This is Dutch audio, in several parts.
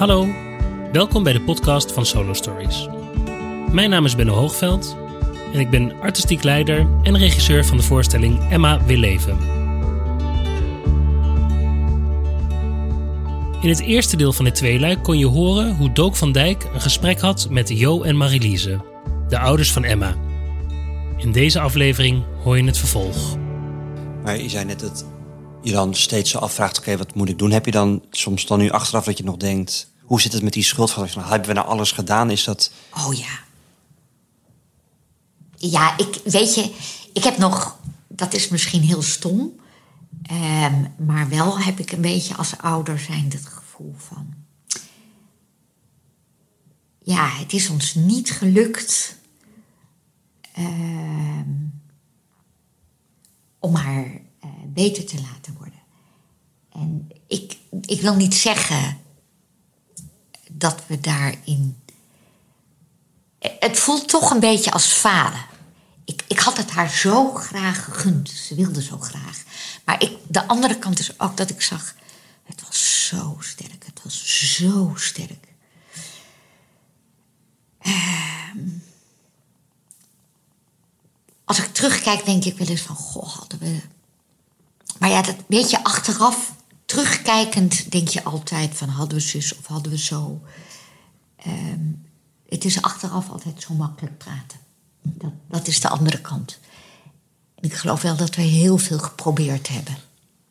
Hallo, welkom bij de podcast van Solo Stories. Mijn naam is Benno Hoogveld en ik ben artistiek leider en regisseur van de voorstelling Emma wil leven. In het eerste deel van dit tweeluik kon je horen hoe Dook van Dijk een gesprek had met Jo en Marilise, de ouders van Emma. In deze aflevering hoor je het vervolg. Maar je zei net dat je dan steeds zo afvraagt, oké, wat moet ik doen? Heb je dan soms dan nu achteraf dat je nog denkt, hoe zit het met die schuld? Van, hebben we nou alles gedaan? Is dat... Oh ja. Ja, ik weet je, ik heb nog, dat is misschien heel stom, ehm, maar wel heb ik een beetje als ouder zijn het gevoel van, ja, het is ons niet gelukt ehm, om haar eh, beter te laten worden. En ik, ik wil niet zeggen dat we daarin. Het voelt toch een beetje als falen. Ik, ik had het haar zo graag gegund. Ze wilde zo graag. Maar ik, de andere kant is ook dat ik zag. Het was zo sterk. Het was zo sterk. Ehm, als ik terugkijk, denk ik wel eens van: Goh, hadden we. Maar ja, dat weet je achteraf terugkijkend denk je altijd van hadden we zus of hadden we zo. Ehm, het is achteraf altijd zo makkelijk praten. Dat, dat is de andere kant. En ik geloof wel dat we heel veel geprobeerd hebben.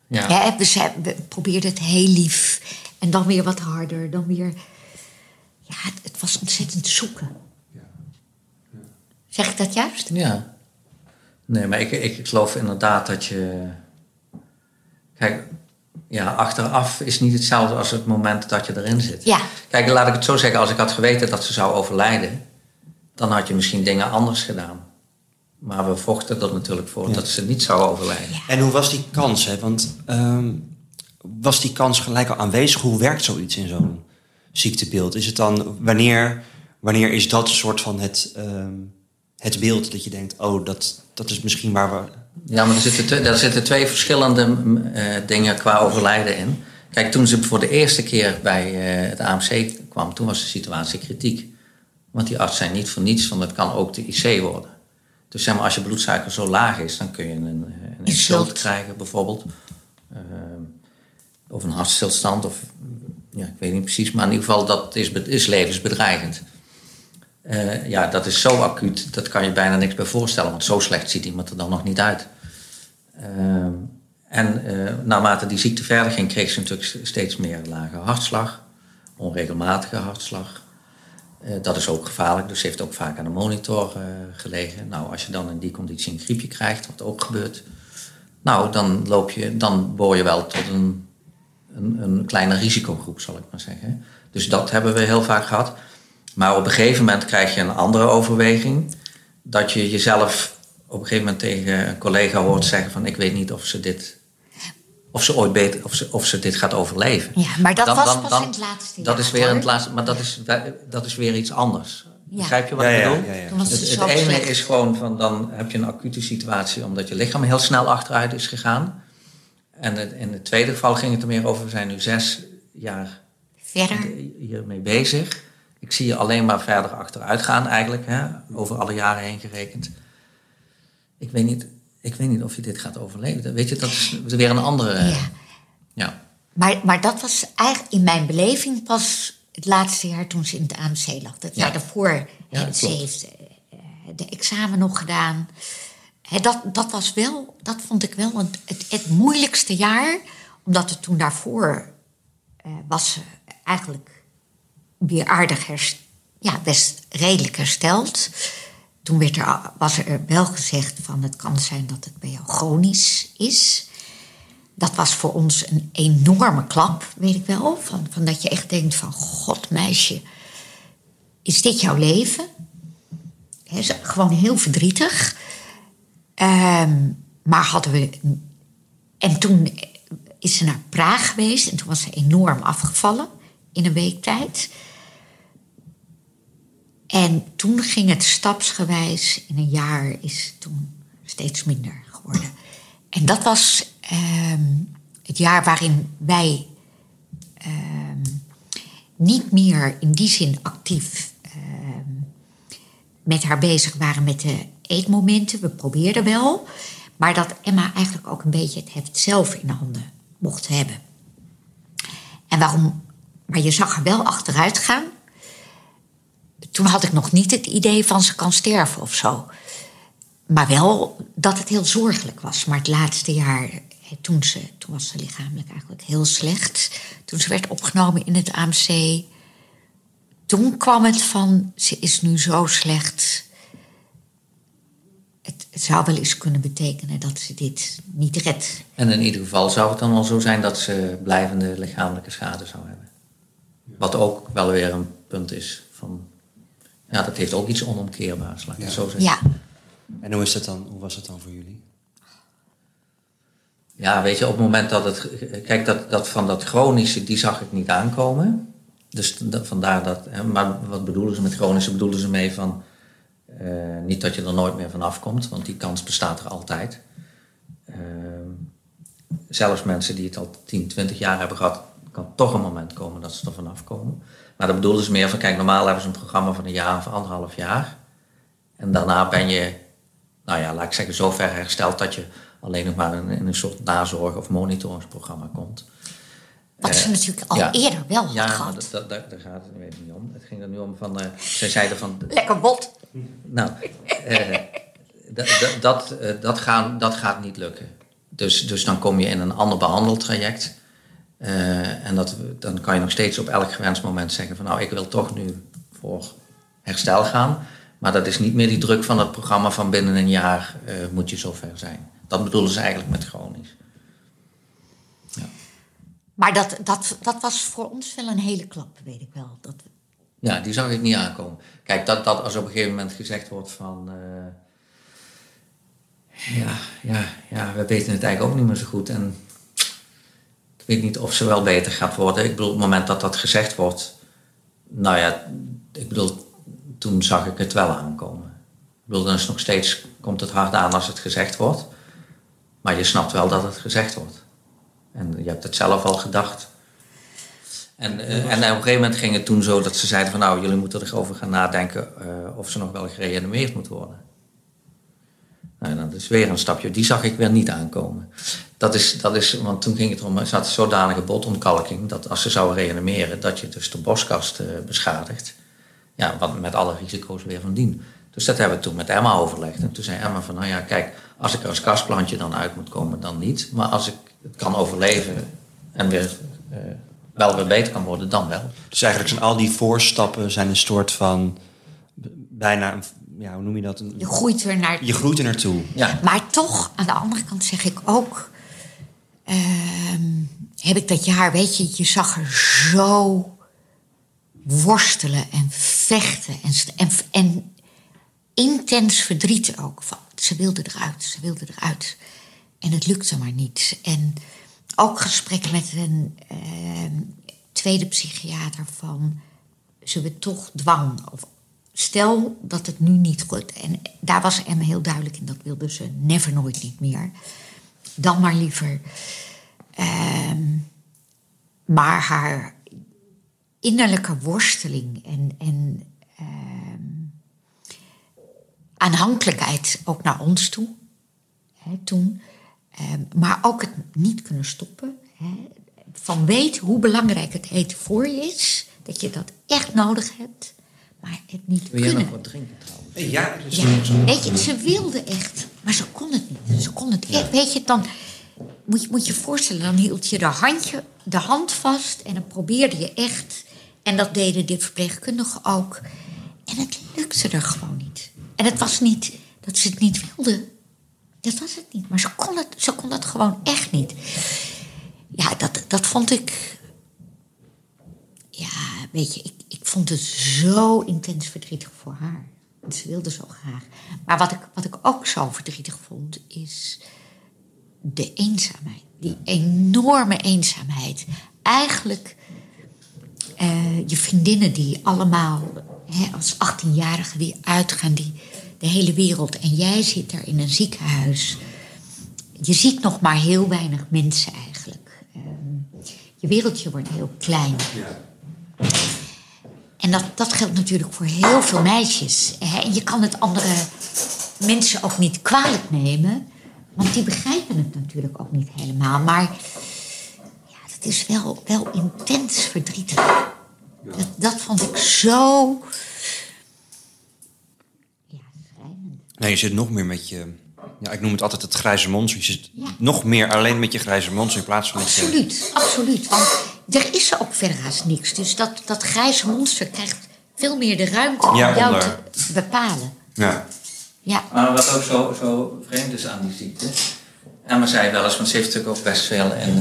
Ja. ja we, we probeerden het heel lief. En dan weer wat harder. Dan weer... Ja, het, het was ontzettend zoeken. Ja. Ja. Zeg ik dat juist? Ja. Nee, maar ik, ik geloof inderdaad dat je... Kijk, ja, achteraf is niet hetzelfde als het moment dat je erin zit. Ja. Kijk, laat ik het zo zeggen. Als ik had geweten dat ze zou overlijden, dan had je misschien dingen anders gedaan. Maar we vochten er natuurlijk voor dat ze niet zou overlijden. En hoe was die kans? Hè? Want ehm, was die kans gelijk al aanwezig? Hoe werkt zoiets in zo'n ziektebeeld? Is het dan, wanneer, wanneer is dat een soort van het, ehm, het beeld dat je denkt, oh, dat, dat is misschien waar we ja, maar er zitten, er zitten twee verschillende uh, dingen qua overlijden in. Kijk, toen ze voor de eerste keer bij uh, het AMC kwam, toen was de situatie kritiek. Want die arts zei niet voor niets van het kan ook de IC worden. Dus zeg maar, als je bloedsuiker zo laag is, dan kun je een, een insult krijgen bijvoorbeeld. Uh, of een hartstilstand, of ja, ik weet niet precies, maar in ieder geval dat is, is levensbedreigend. Uh, ja, dat is zo acuut, dat kan je bijna niks bij voorstellen, want zo slecht ziet iemand er dan nog niet uit. Uh, en uh, naarmate die ziekte verder ging, kreeg ze natuurlijk steeds meer lage hartslag, onregelmatige hartslag. dat is ook gevaarlijk, dus ze heeft ook vaak aan de monitor gelegen. Nou, als je dan in die conditie een griepje krijgt, wat ook gebeurt, nou, dan, loop je, dan behoor je wel tot een, een, een kleine risicogroep, zal ik maar zeggen. Dus dat hebben we heel vaak gehad. Maar op een gegeven moment krijg je een andere overweging. Dat je jezelf op een gegeven moment tegen een collega hoort zeggen van ik weet niet of ze dit of ze ooit beter, of ze, of ze dit gaat overleven. Ja, maar dat was pas in het laatste Dat is weer in het laatste, maar dat is, dat is weer iets anders. Ja. Begrijp je wat ik bedoel? Ja, ja, het, het ene is gewoon van dan heb je een acute situatie omdat je lichaam heel snel achteruit is gegaan. En in het tweede geval ging het er meer over, we zijn nu zes jaar Verder. hiermee bezig. Ik zie je alleen maar verder achteruit gaan eigenlijk, hè, over alle jaren heen gerekend. Ik weet, niet, ik weet niet of je dit gaat overleven. Weet je, dat is weer een andere... Ja. ja. Maar, maar dat was eigenlijk in mijn beleving pas het laatste jaar toen ze in het AMC lag. Dat jaar daarvoor. Ja, ze heeft eh, de examen nog gedaan. dat, dat was wel, dat vond ik wel het, het, het moeilijkste jaar. Omdat het toen daarvoor uh, was eigenlijk weer aardig. Ja, best redelijk hersteld. Toen werd er, was er wel gezegd van het kan zijn dat het bij jou chronisch is. Dat was voor ons een enorme klap, weet ik wel. Van, van dat je echt denkt van, god meisje, is dit jouw leven? Gewoon heel verdrietig. Um, maar hadden we... En toen is ze naar Praag geweest en toen was ze enorm afgevallen in een week tijd. En toen ging het stapsgewijs, in een jaar is toen steeds minder geworden. En dat was ehm, het jaar waarin wij. Ehm, niet meer in die zin actief ehm, met haar bezig waren met de eetmomenten. We probeerden wel. Maar dat Emma eigenlijk ook een beetje het heft zelf in handen mocht hebben. En waarom? Maar je zag haar wel achteruit gaan. Toen had ik nog niet het idee van ze kan sterven of zo. Maar wel dat het heel zorgelijk was. Maar het laatste jaar, toen, ze, toen was ze lichamelijk eigenlijk heel slecht. Toen ze werd opgenomen in het AMC. Toen kwam het van, ze is nu zo slecht. Het, zou wel eens kunnen betekenen dat ze dit niet redt. En in ieder geval zou het dan wel zo zijn dat ze blijvende lichamelijke schade zou hebben. Wat ook wel weer een punt is van... Ja, dat heeft ook iets onomkeerbaars, laat ik het zo zeggen. Ja, En hoe, is dat dan, hoe was dat dan voor jullie? Ja, weet je, op het moment dat het. Kijk, dat, dat van dat chronische, die zag ik niet aankomen. Dus dat, vandaar dat. hè, Maar wat bedoelen ze met chronische? Bedoelen ze mee van. eh, niet dat je er nooit meer van afkomt, want die kans bestaat er altijd. Eh, zelfs mensen die het al 10, 20 jaar hebben gehad, kan toch een moment komen dat ze er vanaf komen. Maar dat bedoelen ze meer van, kijk, normaal hebben ze een programma van een jaar of anderhalf jaar. En daarna ben je, nou ja, laat ik zeggen, zo ver hersteld dat je alleen nog maar in, in een soort nazorg- of monitoringsprogramma komt. wat ze Eh, natuurlijk al ja. eerder wel Ja, gehad. dat, dat, daar, gaat het nu even niet om. Het ging er nu om van, zij zeiden van, Lekker bot. nou, eh, dat, dat, dat, gaan, dat gaat niet lukken. Dus, dus dan kom je in een ander behandeltraject. Eh, en dat, dan kan je nog steeds op elk gewenst moment zeggen van nou, ik wil toch nu voor herstel gaan. Maar dat is niet meer die druk van het programma van binnen een jaar eh, moet je zover zijn. Dat bedoelen ze eigenlijk met chronisch. Maar dat, dat, dat was voor ons wel een hele klap, weet ik wel. Dat, Ja, die zag ik niet aankomen. Kijk, dat, dat als op een gegeven moment gezegd wordt van... eh, ja, ja, ja, we weten het eigenlijk ook niet meer zo goed. En weet niet of ze wel beter gaat worden. Ik bedoel, op het moment dat dat gezegd wordt... Nou ja, ik bedoel, toen zag ik het wel aankomen. Ik bedoel, dan is nog steeds, komt het hard aan als het gezegd wordt. Maar je snapt wel dat het gezegd wordt. En je hebt het zelf al gedacht. En, eh, en op een gegeven moment ging het toen zo dat ze zeiden van nou, jullie moeten erover gaan nadenken eh, of ze nog wel gereanimeerd moet worden. Nou, dat is weer een stapje. Die zag ik weer niet aankomen. Dat is, dat is, want toen ging het om, er zat zodanige botontkalking dat als ze zou reanimeren, dat je dus de borstkast eh, beschadigt. Ja, wat met alle risico's weer van dien. Dus dat hebben we toen met Emma overlegd. En toen zei Emma van, nou ja, kijk, als ik er als kastplantje dan uit moet komen, dan niet. Maar als ik het kan overleven en weer, eh, wel weer beter kan worden, dan wel. Dus eigenlijk zijn al die voorstappen zijn een soort van... bijna, een- ja, hoe noem je dat? Een- je groeit weer naar je groeit er naartoe. Ja, Maar toch, aan de andere kant zeg ik ook... ehm, heb ik dat jaar, weet je, je zag er zo worstelen en vechten en, en, en intens verdriet ook. Van, ze wilde eruit, ze wilde eruit. En het lukte maar niet. En ook gesprekken met een ehm, tweede psychiater van... ze we toch dwang? Of stel dat het nu niet goed... En daar was Emma heel duidelijk in, dat wilde ze never nooit niet meer. Dan maar liever. Ehm, maar haar innerlijke worsteling en, en ehm, aanhankelijkheid ook naar ons toe, hè, toen. Ehm, maar ook het niet kunnen stoppen. Hè, van weten hoe belangrijk het eten voor je is. Dat je dat echt nodig hebt. Maar het niet wil jij kunnen. nog wat drinken trouwens? Ja, dus Ja, weet je, ze wilde echt, maar ze kon het niet. Ze kon het echt. Weet je, dan moet je moet je voorstellen, dan hield je de, handje, de hand vast en dan probeerde je echt. En dat deden de verpleegkundigen ook. En het lukte er gewoon niet. En het was niet dat ze het niet wilde. Dat was het niet. Maar ze kon het, ze kon het gewoon echt niet. Ja, dat, dat vond ik ja, weet je, ik vond het zo intens verdrietig voor haar. Want ze wilde zo graag. Maar wat ik, wat ik ook zo verdrietig vond, is de eenzaamheid. Die enorme eenzaamheid. Eigenlijk eh, je vriendinnen die allemaal hè, als 18-jarige weer uitgaan, die de hele wereld. En jij zit daar in een ziekenhuis. Je ziet nog maar heel weinig mensen eigenlijk. Ehm, je wereldje wordt heel klein. En dat, dat geldt natuurlijk voor heel veel meisjes. En je kan het andere mensen ook niet kwalijk nemen. Want die begrijpen het natuurlijk ook niet helemaal. Maar ja, het is wel, wel intens verdrietig. Dat, dat vond ik zo... Ja, schrijnend. Nee, je zit nog meer met je... Ja, ik noem het altijd het grijze monster. Je zit Ja. nog meer alleen met je grijze monster in plaats van met je... Absoluut, absoluut. Want er is ook verder haast niks. Dus dat, dat grijze monster krijgt veel meer de ruimte om Ja, jou onder. te bepalen. Ja. Ja, Maar wat ook zo, zo vreemd is aan die ziekte. Emma zei wel eens, want ze heeft natuurlijk ook best veel in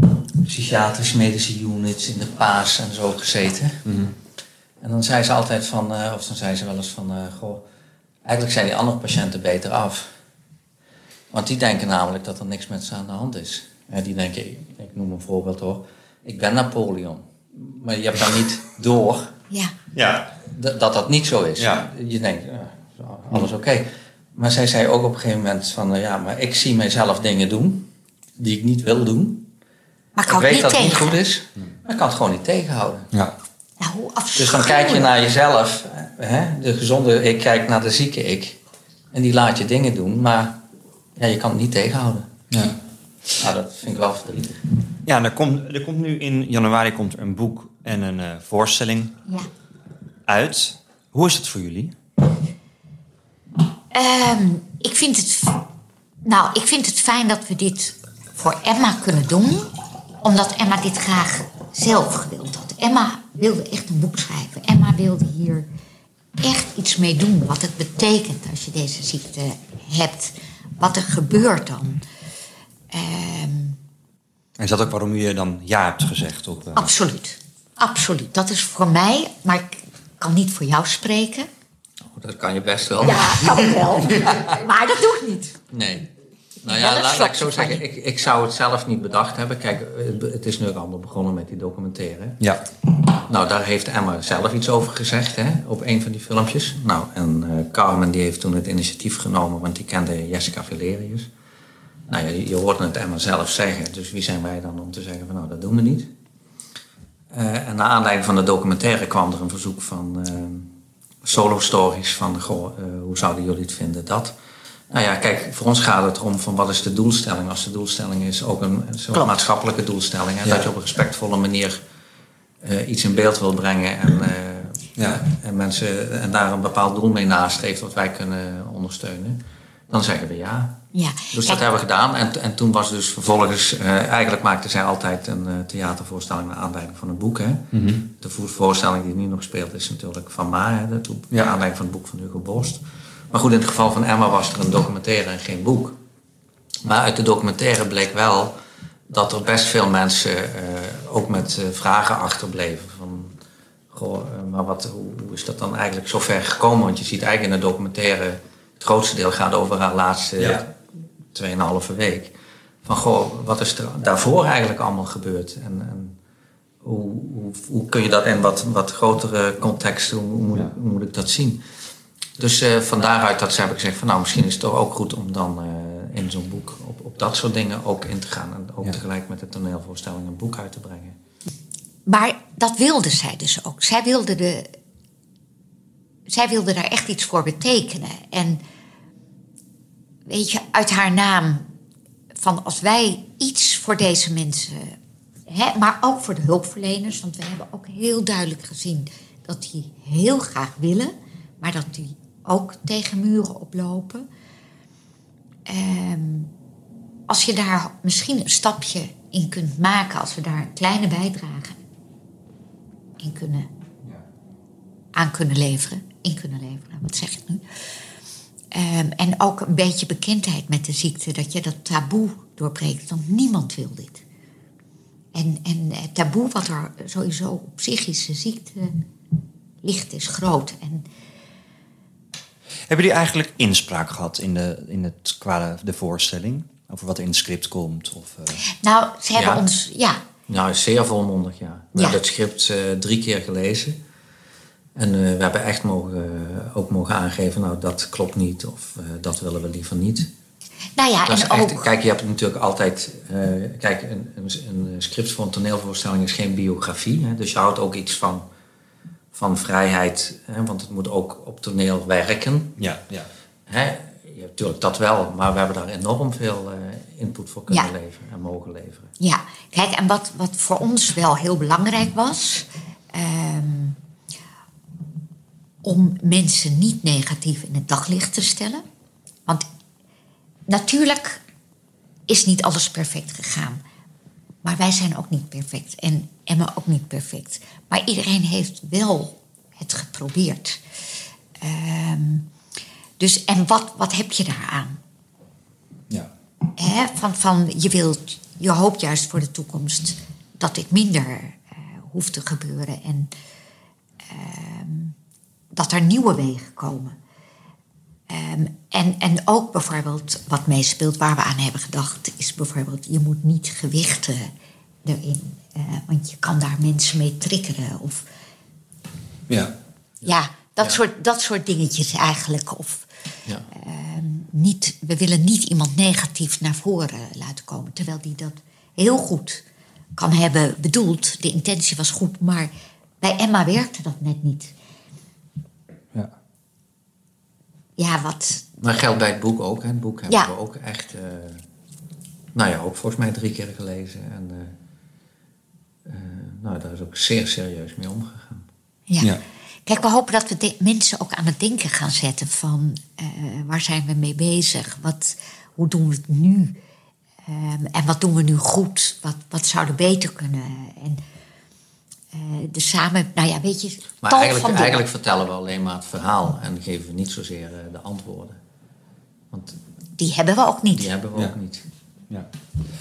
eh, psychiatrische medische units in de paas en zo gezeten. En dan zei ze altijd van, eh, of dan zei ze wel eens van, eh, goh, eigenlijk zijn die andere patiënten beter af. Want die denken namelijk dat er niks met ze aan de hand is. Ja, die denken, ik, ik noem een voorbeeld hoor, ik ben Napoleon. Maar je hebt dan niet door ja, Ja. dat dat, dat niet zo is. Ja. Je denkt, alles oké. Maar zij zei ook op een gegeven moment van, eh, ja, maar ik zie mijzelf dingen doen die ik niet wil doen. maar Ik kan het weet niet dat het niet goed is, maar ik kan het gewoon niet tegenhouden. Ja. Nou, hoe Dus dan kijk je naar jezelf, hè? de gezonde ik kijkt naar de zieke ik. En die laat je dingen doen, maar ja, je kan het niet tegenhouden. Ja. Nou, dat vind ik wel verdrietig. Ja, en er komt, er komt nu in januari komt er een boek en een eh, voorstelling Ja. uit. Hoe is het voor jullie? Ehm, ik, vind het, nou, ik vind het fijn dat we dit voor Emma kunnen doen. Omdat Emma dit graag zelf gewild had. Emma wilde echt een boek schrijven. Emma wilde hier echt iets mee doen. Wat het betekent als je deze ziekte hebt. Wat er gebeurt dan. Ehm, En is dat ook waarom je dan ja hebt gezegd? Op, eh, absoluut. Absoluut. Dat is voor mij, maar ik kan niet voor jou spreken. Oh, Dat kan je best wel. Ja, kan ik wel. maar dat doe ik niet. Nee. Nou Ja, laat, laat ik zo zeggen. Ik, ik zou het zelf niet bedacht hebben. Kijk, het is nu ook allemaal begonnen met die documentaire. Ja. Nou, daar heeft Emma zelf iets over gezegd, hè, op een van die filmpjes. Nou, en eh, Carmen die heeft toen het initiatief genomen, want die kende Jessica Valerius. Nou ja, je, hoorde het Emma zelf zeggen, dus wie zijn wij dan om te zeggen van nou, dat doen we niet. Eh, en naar aanleiding van de documentaire kwam er een verzoek van eh, solo stories van, goh, eh, hoe zouden jullie het vinden dat? Nou ja, kijk, voor ons gaat het erom van wat is de doelstelling. Als de doelstelling is ook een, een maatschappelijke doelstelling. Ja. Dat je op een respectvolle manier iets in beeld wil brengen en, Ja. en mensen en daar een bepaald doel mee nastreeft wat wij kunnen ondersteunen, dan zeggen we ja. Ja. Dus dat hebben we gedaan. En, en toen was dus vervolgens, eh, eigenlijk maakte zij altijd een eh, theatervoorstelling naar aanleiding van een boek. Hè? De vo- voorstelling die nu nog speelt is natuurlijk van Ma, hè, dat, Ja. naar aanleiding van het boek van Hugo Borst. Maar goed, in het geval van Emma was er een documentaire en geen boek. Maar uit de documentaire bleek wel dat er best veel mensen eh, ook met eh, vragen achterbleven. Van, goh, maar wat, hoe, hoe is dat dan eigenlijk zo ver gekomen? Want je ziet eigenlijk in de documentaire, het grootste deel gaat over haar laatste Ja. 2,5 week. Van goh, wat is er daarvoor eigenlijk allemaal gebeurd? En, en hoe, hoe, hoe kun je dat in wat, wat grotere context, hoe, hoe moet, ik, hoe moet ik dat zien? Dus eh, van daaruit dat ze hebben gezegd van nou misschien is het toch ook goed om dan eh, in zo'n boek op, op dat soort dingen ook in te gaan. En ook Ja. tegelijk met de toneelvoorstelling een boek uit te brengen. Maar dat wilde zij dus ook. Zij wilde, de, zij wilde daar echt iets voor betekenen. En weet je, uit haar naam, van als wij iets voor deze mensen, hè, maar ook voor de hulpverleners, want we hebben ook heel duidelijk gezien dat die heel graag willen, maar dat die ook tegen muren oplopen. Ehm, als je daar misschien een stapje in kunt maken, als we daar een kleine bijdrage in kunnen, aan kunnen leveren, in kunnen leveren, wat zeg ik nu? Ehm, en ook een beetje bekendheid met de ziekte, dat je dat taboe doorbreekt, want niemand wil dit. En, en het taboe wat er sowieso op psychische ziekte ligt, is groot. En Hebben jullie eigenlijk inspraak gehad in, de, in het, qua de voorstelling? Over wat er in het script komt? Of, eh, nou, ze hebben Ja. ons, ja, Nou, zeer volmondig, ja. We Ja. hebben het script eh, drie keer gelezen. En eh, we hebben echt mogen, eh, ook mogen aangeven, nou dat klopt niet of eh, dat willen we liever niet. nou ja, Dat is en echt, ook, kijk, je hebt natuurlijk altijd. eh, kijk, een, een, een script voor een toneelvoorstelling is geen biografie. Hè, dus je houdt ook iets van van vrijheid, hè, want het moet ook op toneel werken. Ja, ja. Hè, je hebt natuurlijk dat wel, maar we hebben daar enorm veel eh, input voor kunnen Ja. leveren en mogen leveren. Ja, kijk, en wat, wat voor ons wel heel belangrijk was. ehm, om mensen niet negatief in het daglicht te stellen. Want natuurlijk is niet alles perfect gegaan. Maar wij zijn ook niet perfect. En Emma ook niet perfect. Maar iedereen heeft wel het geprobeerd. Ehm, dus, en wat, wat heb je daaraan? ja. Van, van je, wilt, je hoopt juist voor de toekomst dat dit minder eh, hoeft te gebeuren. En ehm, dat er nieuwe wegen komen. Ehm, en, en ook bijvoorbeeld wat meespeelt waar we aan hebben gedacht... is bijvoorbeeld je moet niet gewichten erin. eh, want je kan daar mensen mee triggeren. Of ja. ja, dat, Ja. Soort, dat soort dingetjes eigenlijk. Of Ja. ehm, niet, we willen niet iemand negatief naar voren laten komen. Terwijl die dat heel goed kan hebben bedoeld. De intentie was goed, maar bij Emma werkte dat net niet. ja. Ja, wat. Maar geldt bij het boek ook. Hè. Het boek hebben Ja. we ook echt, eh, nou ja, ook volgens mij drie keer gelezen. En eh, eh, nou, daar is ook zeer serieus mee omgegaan. Ja. Ja. Kijk, we hopen dat we mensen ook aan het denken gaan zetten van eh, waar zijn we mee bezig? Wat, hoe doen we het nu? Ehm, en wat doen we nu goed? Wat, wat zou er beter kunnen? En de samen, nou ja, weet je, Maar tal eigenlijk, van eigenlijk vertellen we alleen maar het verhaal en geven we niet zozeer eh, de antwoorden. Want Die hebben we ook niet. die hebben we Ja. ook niet. ja.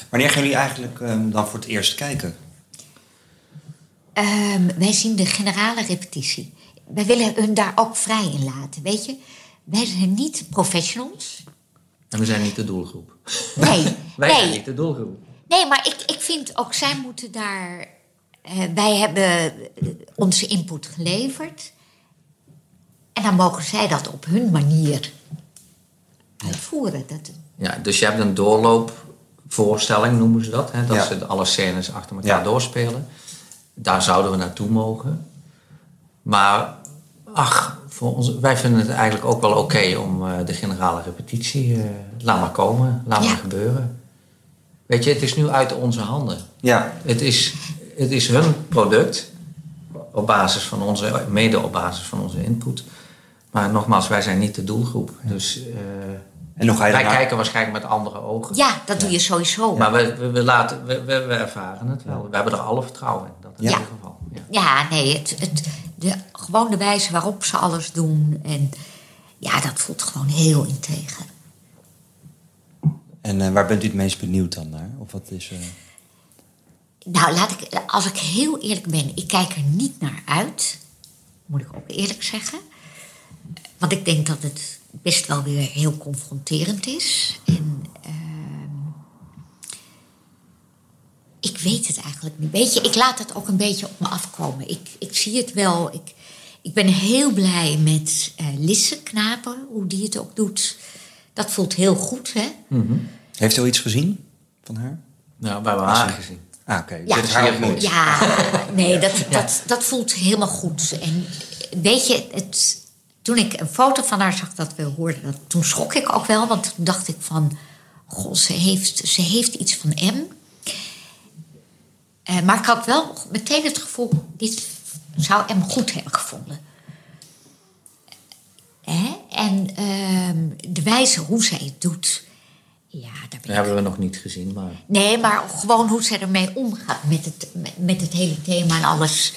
Wanneer gaan jullie eigenlijk ehm, dan voor het eerst kijken? Ehm, wij zien de generale repetitie. Wij willen hun daar ook vrij in laten, weet je. Wij zijn niet professionals. En we zijn niet de doelgroep. Nee, Wij nee. zijn niet de doelgroep. Nee, maar ik, ik vind ook zij moeten daar. Eh, wij hebben eh, onze input geleverd. En dan mogen zij dat op hun manier uitvoeren. Dat, Ja, dus je hebt een doorloopvoorstelling, noemen ze dat. Hè? Dat Ja. ze alle scènes achter elkaar Ja. doorspelen. Daar zouden we naartoe mogen. Maar, ach, voor ons, wij vinden het eigenlijk ook wel oké om eh, de generale repetitie... eh, laat maar komen, laat Ja. maar gebeuren. Weet je, het is nu uit onze handen. Ja. Het is, het is hun product, op basis van onze, mede op basis van onze input. Maar nogmaals, wij zijn niet de doelgroep. Dus eh, En je wij daarna- kijken waarschijnlijk met andere ogen. ja, dat doe je sowieso. Maar we, we, we laten, we, we, ervaren het wel. We hebben er alle vertrouwen in. Dat in Ja. ieder geval. Ja. Ja, nee, het, het, de, gewoon de wijze waarop ze alles doen. En ja, dat voelt gewoon heel integer. En eh, waar bent u het meest benieuwd dan naar? Of wat is... eh, Nou, laat ik, als ik heel eerlijk ben, ik kijk er niet naar uit. Moet ik ook eerlijk zeggen. Want ik denk dat het best wel weer heel confronterend is. En ehm, ik weet het eigenlijk niet. Weet je, ik laat het ook een beetje op me afkomen. Ik, ik zie het wel. Ik, ik ben heel blij met eh Lisse Knapen, hoe die het ook doet. Dat voelt heel goed, hè? Heeft u al iets gezien van haar? Nou, we hebben haar gezien. Ah, oké. Ja, Dit is haar zeer ontmoet. goed. Ja, nee, dat, dat, dat voelt helemaal goed. En weet je, het, toen ik een foto van haar zag dat we hoorden, dat, toen schrok ik ook wel. Want toen dacht ik van, goh, ze heeft, ze heeft iets van M. Eh, maar ik had wel meteen het gevoel, dit zou M goed hebben gevonden. Hè? En ehm, de wijze hoe zij het doet, ja, daar Dat hebben we nog niet gezien. Maar Nee, maar gewoon hoe zij ermee omgaat met het, met, het hele thema en alles.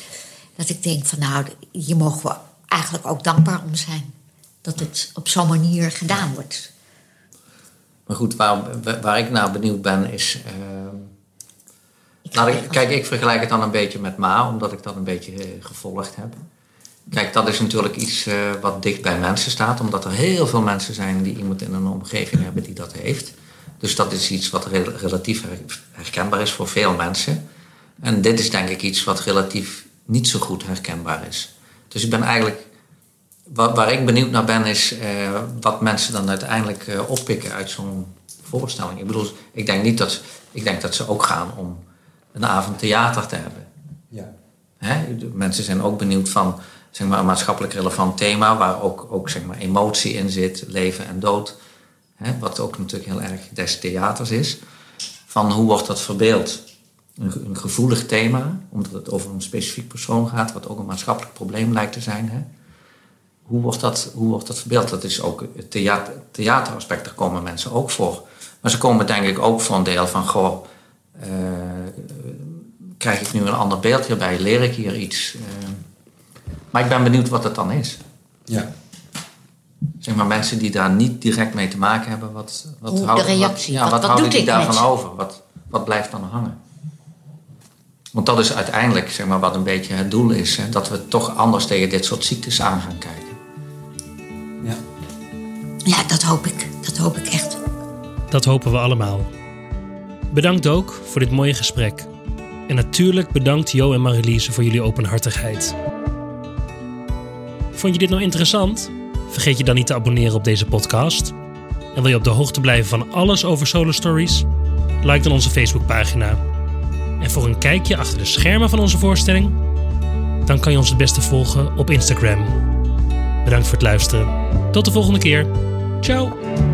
Dat ik denk van nou, hier mogen we eigenlijk ook dankbaar om zijn. Dat het op zo'n manier gedaan wordt. Maar goed, waar, waar ik naar benieuwd ben is... Ik ik, even- kijk, ik vergelijk het dan een beetje met Ma, omdat ik dat een beetje eh, gevolgd heb. Kijk, dat is natuurlijk iets eh, wat dicht bij mensen staat, omdat er heel veel mensen zijn die iemand in een omgeving hebben die dat heeft. Dus dat is iets wat re- relatief her- herkenbaar is voor veel mensen. En dit is denk ik iets wat relatief niet zo goed herkenbaar is. Dus ik ben eigenlijk Waar, waar ik benieuwd naar ben, is eh, wat mensen dan uiteindelijk eh, oppikken uit zo'n voorstelling. Ik bedoel, ik denk niet dat, ik denk dat ze ook gaan om een avond theater te hebben. Ja. Hè? De Mensen zijn ook benieuwd van, zeg maar, een maatschappelijk relevant thema waar ook, ook zeg maar, emotie in zit, leven en dood. Hè, wat ook natuurlijk heel erg des theaters is. Van hoe wordt dat verbeeld? Een, gevoelig thema, omdat het over een specifiek persoon gaat, wat ook een maatschappelijk probleem lijkt te zijn. Hè? Hoe, wordt dat, hoe wordt dat verbeeld? Dat is ook het theater, theateraspect, daar komen mensen ook voor. Maar ze komen denk ik ook voor een deel van, goh, uh, krijg ik nu een ander beeld hierbij? Leer ik hier iets? Uh, maar ik ben benieuwd wat het dan is. Ja. Zeg maar mensen die daar niet direct mee te maken hebben, wat, wat Hoe, de houden, reactie, ja, wat- wat, wat houden doet die met daarvan over? Wat, wat blijft dan hangen? Want dat is uiteindelijk zeg maar, wat een beetje het doel is. Hè? Dat we toch anders tegen dit soort ziektes aan gaan kijken. ja. Ja, dat hoop ik. Dat hoop ik echt. Dat hopen we allemaal. Bedankt ook voor dit mooie gesprek. En natuurlijk bedankt Jo en Marilise voor jullie openhartigheid. Vond je dit nou interessant? Vergeet je dan niet te abonneren op deze podcast. En wil je op de hoogte blijven van alles over Solo Stories? Like dan onze Facebookpagina. En voor een kijkje achter de schermen van onze voorstelling? Dan kan je ons het beste volgen op Instagram. Bedankt voor het luisteren. Tot de volgende keer. Ciao!